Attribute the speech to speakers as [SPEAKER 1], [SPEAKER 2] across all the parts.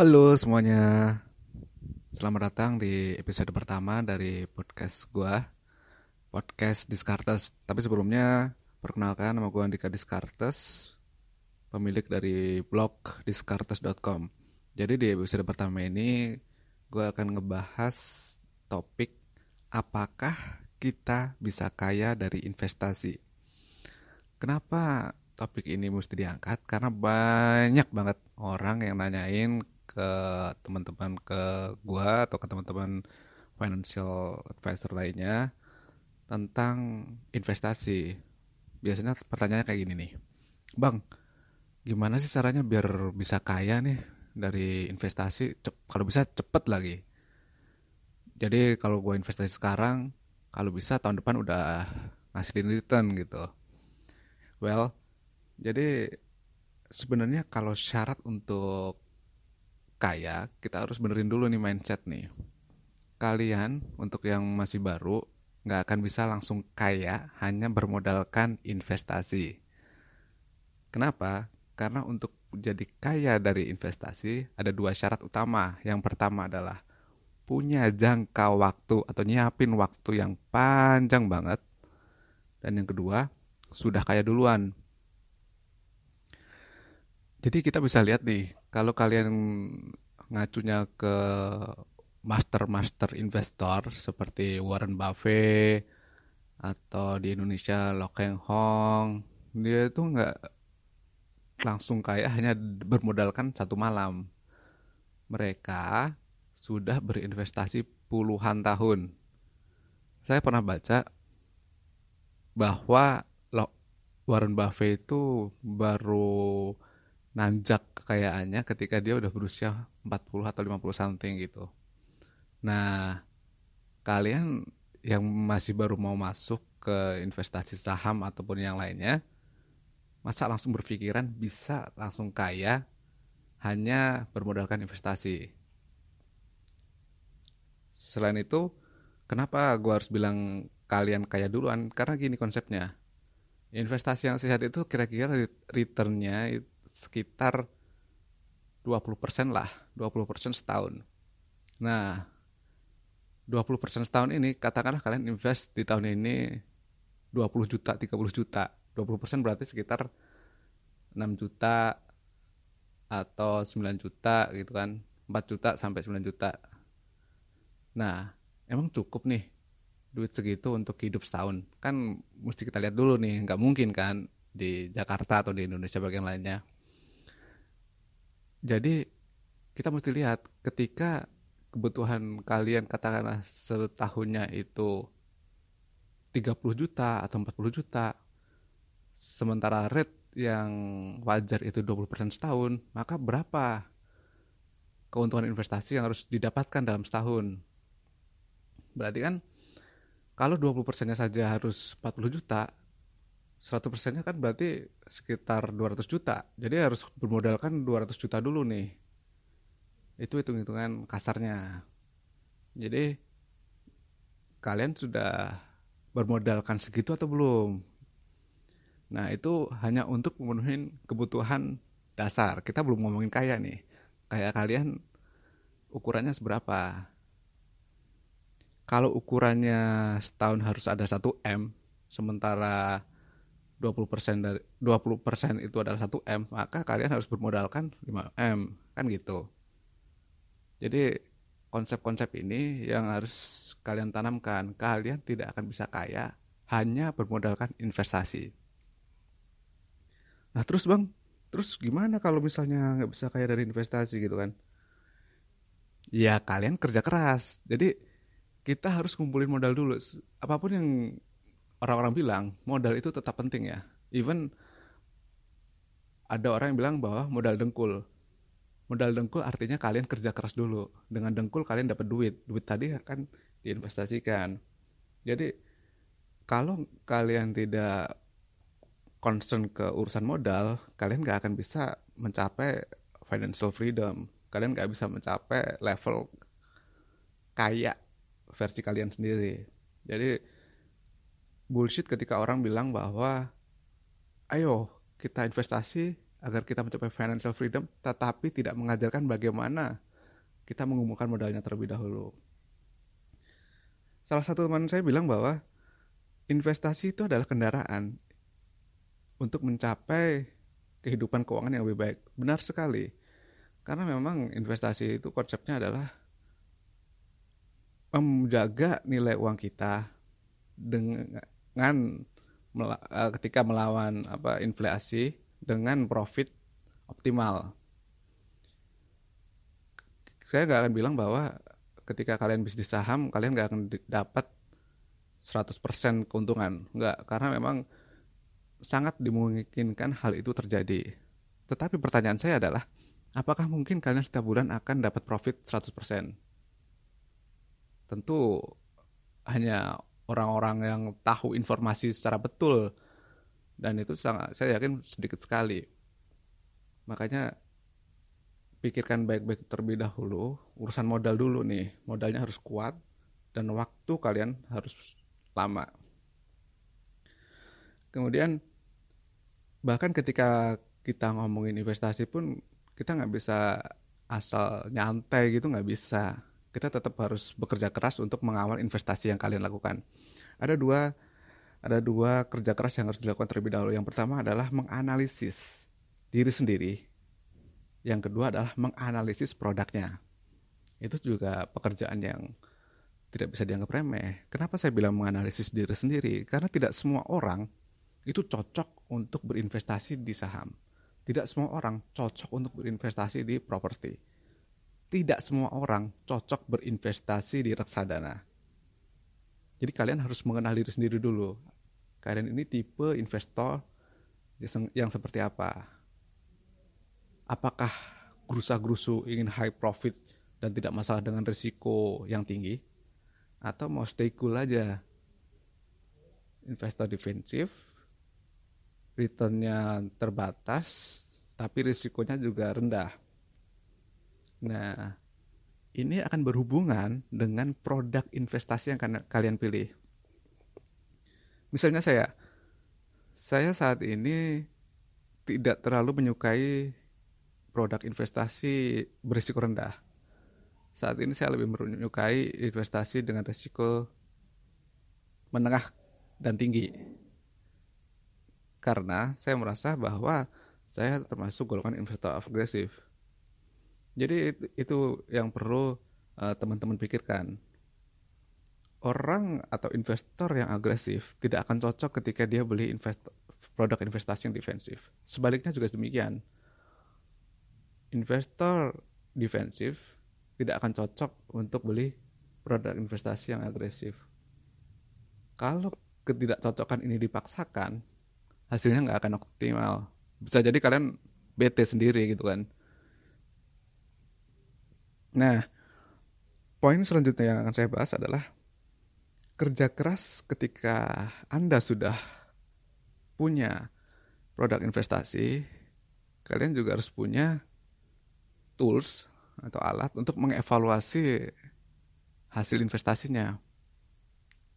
[SPEAKER 1] Halo semuanya, selamat datang di episode pertama dari podcast gua, podcast Discartes. Tapi sebelumnya, perkenalkan nama gua Andika Discartes, pemilik dari blog discartes.com. Jadi di episode pertama ini, gua akan ngebahas topik apakah kita bisa kaya dari investasi. Kenapa topik ini mesti diangkat? Karena banyak banget orang yang nanyain ke teman-teman ke gua atau ke teman-teman financial advisor lainnya tentang investasi. Biasanya pertanyaannya kayak gini nih. Bang, gimana sih caranya biar bisa kaya nih dari investasi? Cep- kalau bisa cepet lagi. Jadi kalau gua investasi sekarang, kalau bisa tahun depan udah ngasilin return gitu. Well, jadi sebenarnya kalau syarat untuk kaya, kita harus benerin dulu nih mindset nih. Kalian untuk yang masih baru nggak akan bisa langsung kaya hanya bermodalkan investasi. Kenapa? Karena untuk jadi kaya dari investasi ada dua syarat utama. Yang pertama adalah punya jangka waktu atau nyiapin waktu yang panjang banget. Dan yang kedua, sudah kaya duluan. Jadi kita bisa lihat nih, kalau kalian ngacunya ke master-master investor seperti Warren Buffett atau di Indonesia Lo Keng Hong, dia itu nggak langsung kaya hanya bermodalkan satu malam. Mereka sudah berinvestasi puluhan tahun. Saya pernah baca bahwa Warren Buffett itu baru nanjak kekayaannya ketika dia udah berusia 40 atau 50 something gitu. Nah, kalian yang masih baru mau masuk ke investasi saham ataupun yang lainnya, masa langsung berpikiran bisa langsung kaya hanya bermodalkan investasi. Selain itu, kenapa gua harus bilang kalian kaya duluan? Karena gini konsepnya. Investasi yang sehat itu kira-kira returnnya itu sekitar 20% lah, 20% setahun. Nah, 20% setahun ini katakanlah kalian invest di tahun ini 20 juta, 30 juta. 20% berarti sekitar 6 juta atau 9 juta gitu kan. 4 juta sampai 9 juta. Nah, emang cukup nih duit segitu untuk hidup setahun? Kan mesti kita lihat dulu nih, nggak mungkin kan di Jakarta atau di Indonesia bagian lainnya. Jadi kita mesti lihat ketika kebutuhan kalian katakanlah setahunnya itu 30 juta atau 40 juta sementara rate yang wajar itu 20% setahun maka berapa keuntungan investasi yang harus didapatkan dalam setahun? Berarti kan kalau 20% nya saja harus 40 juta 100 persennya kan berarti sekitar 200 juta. Jadi harus bermodalkan 200 juta dulu nih. Itu hitung-hitungan kasarnya. Jadi kalian sudah bermodalkan segitu atau belum? Nah itu hanya untuk memenuhi kebutuhan dasar. Kita belum ngomongin kaya nih. Kayak kalian ukurannya seberapa? Kalau ukurannya setahun harus ada 1 M, sementara 20% dari 20% itu adalah 1 M, maka kalian harus bermodalkan 5 M, kan gitu. Jadi konsep-konsep ini yang harus kalian tanamkan. Kalian tidak akan bisa kaya hanya bermodalkan investasi. Nah terus bang, terus gimana kalau misalnya nggak bisa kaya dari investasi gitu kan? Ya kalian kerja keras. Jadi kita harus kumpulin modal dulu. Apa pun yang orang-orang bilang modal itu tetap penting ya. Even ada orang yang bilang bahwa modal dengkul. Modal dengkul artinya kalian kerja keras dulu. Dengan dengkul kalian dapat duit. Duit tadi akan diinvestasikan. Jadi kalau kalian tidak concern ke urusan modal, kalian gak akan bisa mencapai financial freedom. Kalian gak bisa mencapai level kaya versi kalian sendiri. Jadi bullshit ketika orang bilang bahwa ayo kita investasi agar kita mencapai financial freedom, tetapi tidak mengajarkan bagaimana kita mengumpulkan modalnya terlebih dahulu. Salah satu teman saya bilang bahwa investasi itu adalah kendaraan untuk mencapai kehidupan keuangan yang lebih baik. Benar sekali. Karena memang investasi itu konsepnya adalah menjaga nilai uang kita dengan eh, ketika melawan apa inflasi dengan profit optimal. Saya nggak akan bilang bahwa ketika kalian bisnis saham kalian nggak akan dapat 100% keuntungan. Nggak, karena memang sangat dimungkinkan hal itu terjadi. Tetapi pertanyaan saya adalah, apakah mungkin kalian setiap bulan akan dapat profit 100%? Tentu hanya orang-orang yang tahu informasi secara betul. Dan itu sangat saya yakin sedikit sekali. Makanya pikirkan baik-baik terlebih dahulu. Urusan modal dulu nih. Modalnya harus kuat dan waktu kalian harus lama. Kemudian bahkan ketika kita ngomongin investasi pun kita nggak bisa asal nyantai gitu nggak bisa kita tetap harus bekerja keras untuk mengawal investasi yang kalian lakukan ada dua ada dua kerja keras yang harus dilakukan terlebih dahulu. Yang pertama adalah menganalisis diri sendiri. Yang kedua adalah menganalisis produknya. Itu juga pekerjaan yang tidak bisa dianggap remeh. Kenapa saya bilang menganalisis diri sendiri? Karena tidak semua orang itu cocok untuk berinvestasi di saham. Tidak semua orang cocok untuk berinvestasi di properti. Tidak semua orang cocok berinvestasi di reksadana jadi kalian harus mengenal diri sendiri dulu. Kalian ini tipe investor yang seperti apa? Apakah gerusa-gerusu ingin high profit dan tidak masalah dengan risiko yang tinggi? Atau mau stay cool aja? Investor defensif, returnnya terbatas, tapi risikonya juga rendah. Nah, ini akan berhubungan dengan produk investasi yang kalian pilih. Misalnya saya, saya saat ini tidak terlalu menyukai produk investasi berisiko rendah. Saat ini saya lebih menyukai investasi dengan risiko menengah dan tinggi. Karena saya merasa bahwa saya termasuk golongan investor agresif jadi itu yang perlu uh, teman-teman pikirkan. Orang atau investor yang agresif tidak akan cocok ketika dia beli invest produk investasi yang defensif. Sebaliknya juga demikian. Investor defensif tidak akan cocok untuk beli produk investasi yang agresif. Kalau ketidakcocokan ini dipaksakan, hasilnya nggak akan optimal. Bisa jadi kalian bete sendiri gitu kan Nah, poin selanjutnya yang akan saya bahas adalah kerja keras ketika Anda sudah punya produk investasi, kalian juga harus punya tools atau alat untuk mengevaluasi hasil investasinya.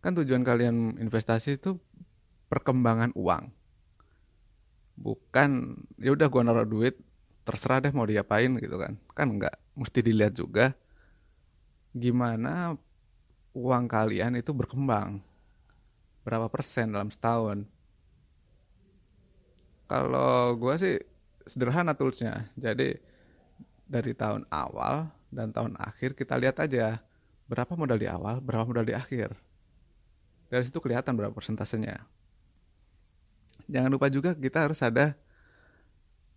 [SPEAKER 1] Kan tujuan kalian investasi itu perkembangan uang. Bukan ya udah gua naruh duit terserah deh mau diapain gitu kan. Kan enggak mesti dilihat juga gimana uang kalian itu berkembang. Berapa persen dalam setahun? Kalau gue sih sederhana toolsnya. Jadi dari tahun awal dan tahun akhir kita lihat aja berapa modal di awal berapa modal di akhir. Dari situ kelihatan berapa persentasenya. Jangan lupa juga kita harus ada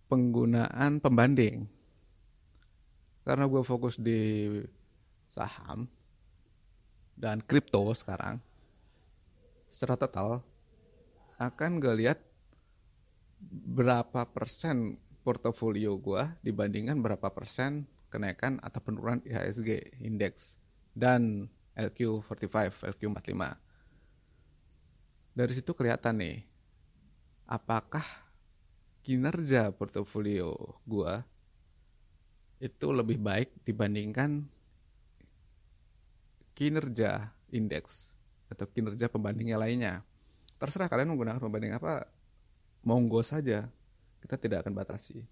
[SPEAKER 1] penggunaan pembanding karena gue fokus di saham dan kripto sekarang secara total akan gue lihat berapa persen portofolio gue dibandingkan berapa persen kenaikan atau penurunan IHSG indeks dan LQ45, LQ45. Dari situ kelihatan nih apakah kinerja portofolio gue itu lebih baik dibandingkan kinerja indeks atau kinerja pembandingnya lainnya. Terserah kalian menggunakan pembanding apa, monggo saja. kita tidak akan batasi.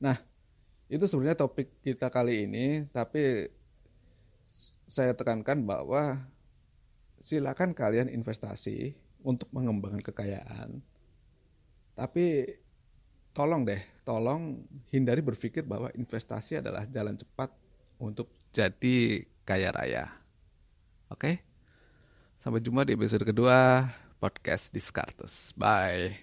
[SPEAKER 1] Nah, itu sebenarnya topik kita kali ini, tapi saya tekankan bahwa silakan kalian investasi untuk mengembangkan kekayaan. Tapi tolong deh, tolong hindari berpikir bahwa investasi adalah jalan cepat untuk jadi kaya raya. Oke? Sampai jumpa di episode kedua podcast Discartes. Bye.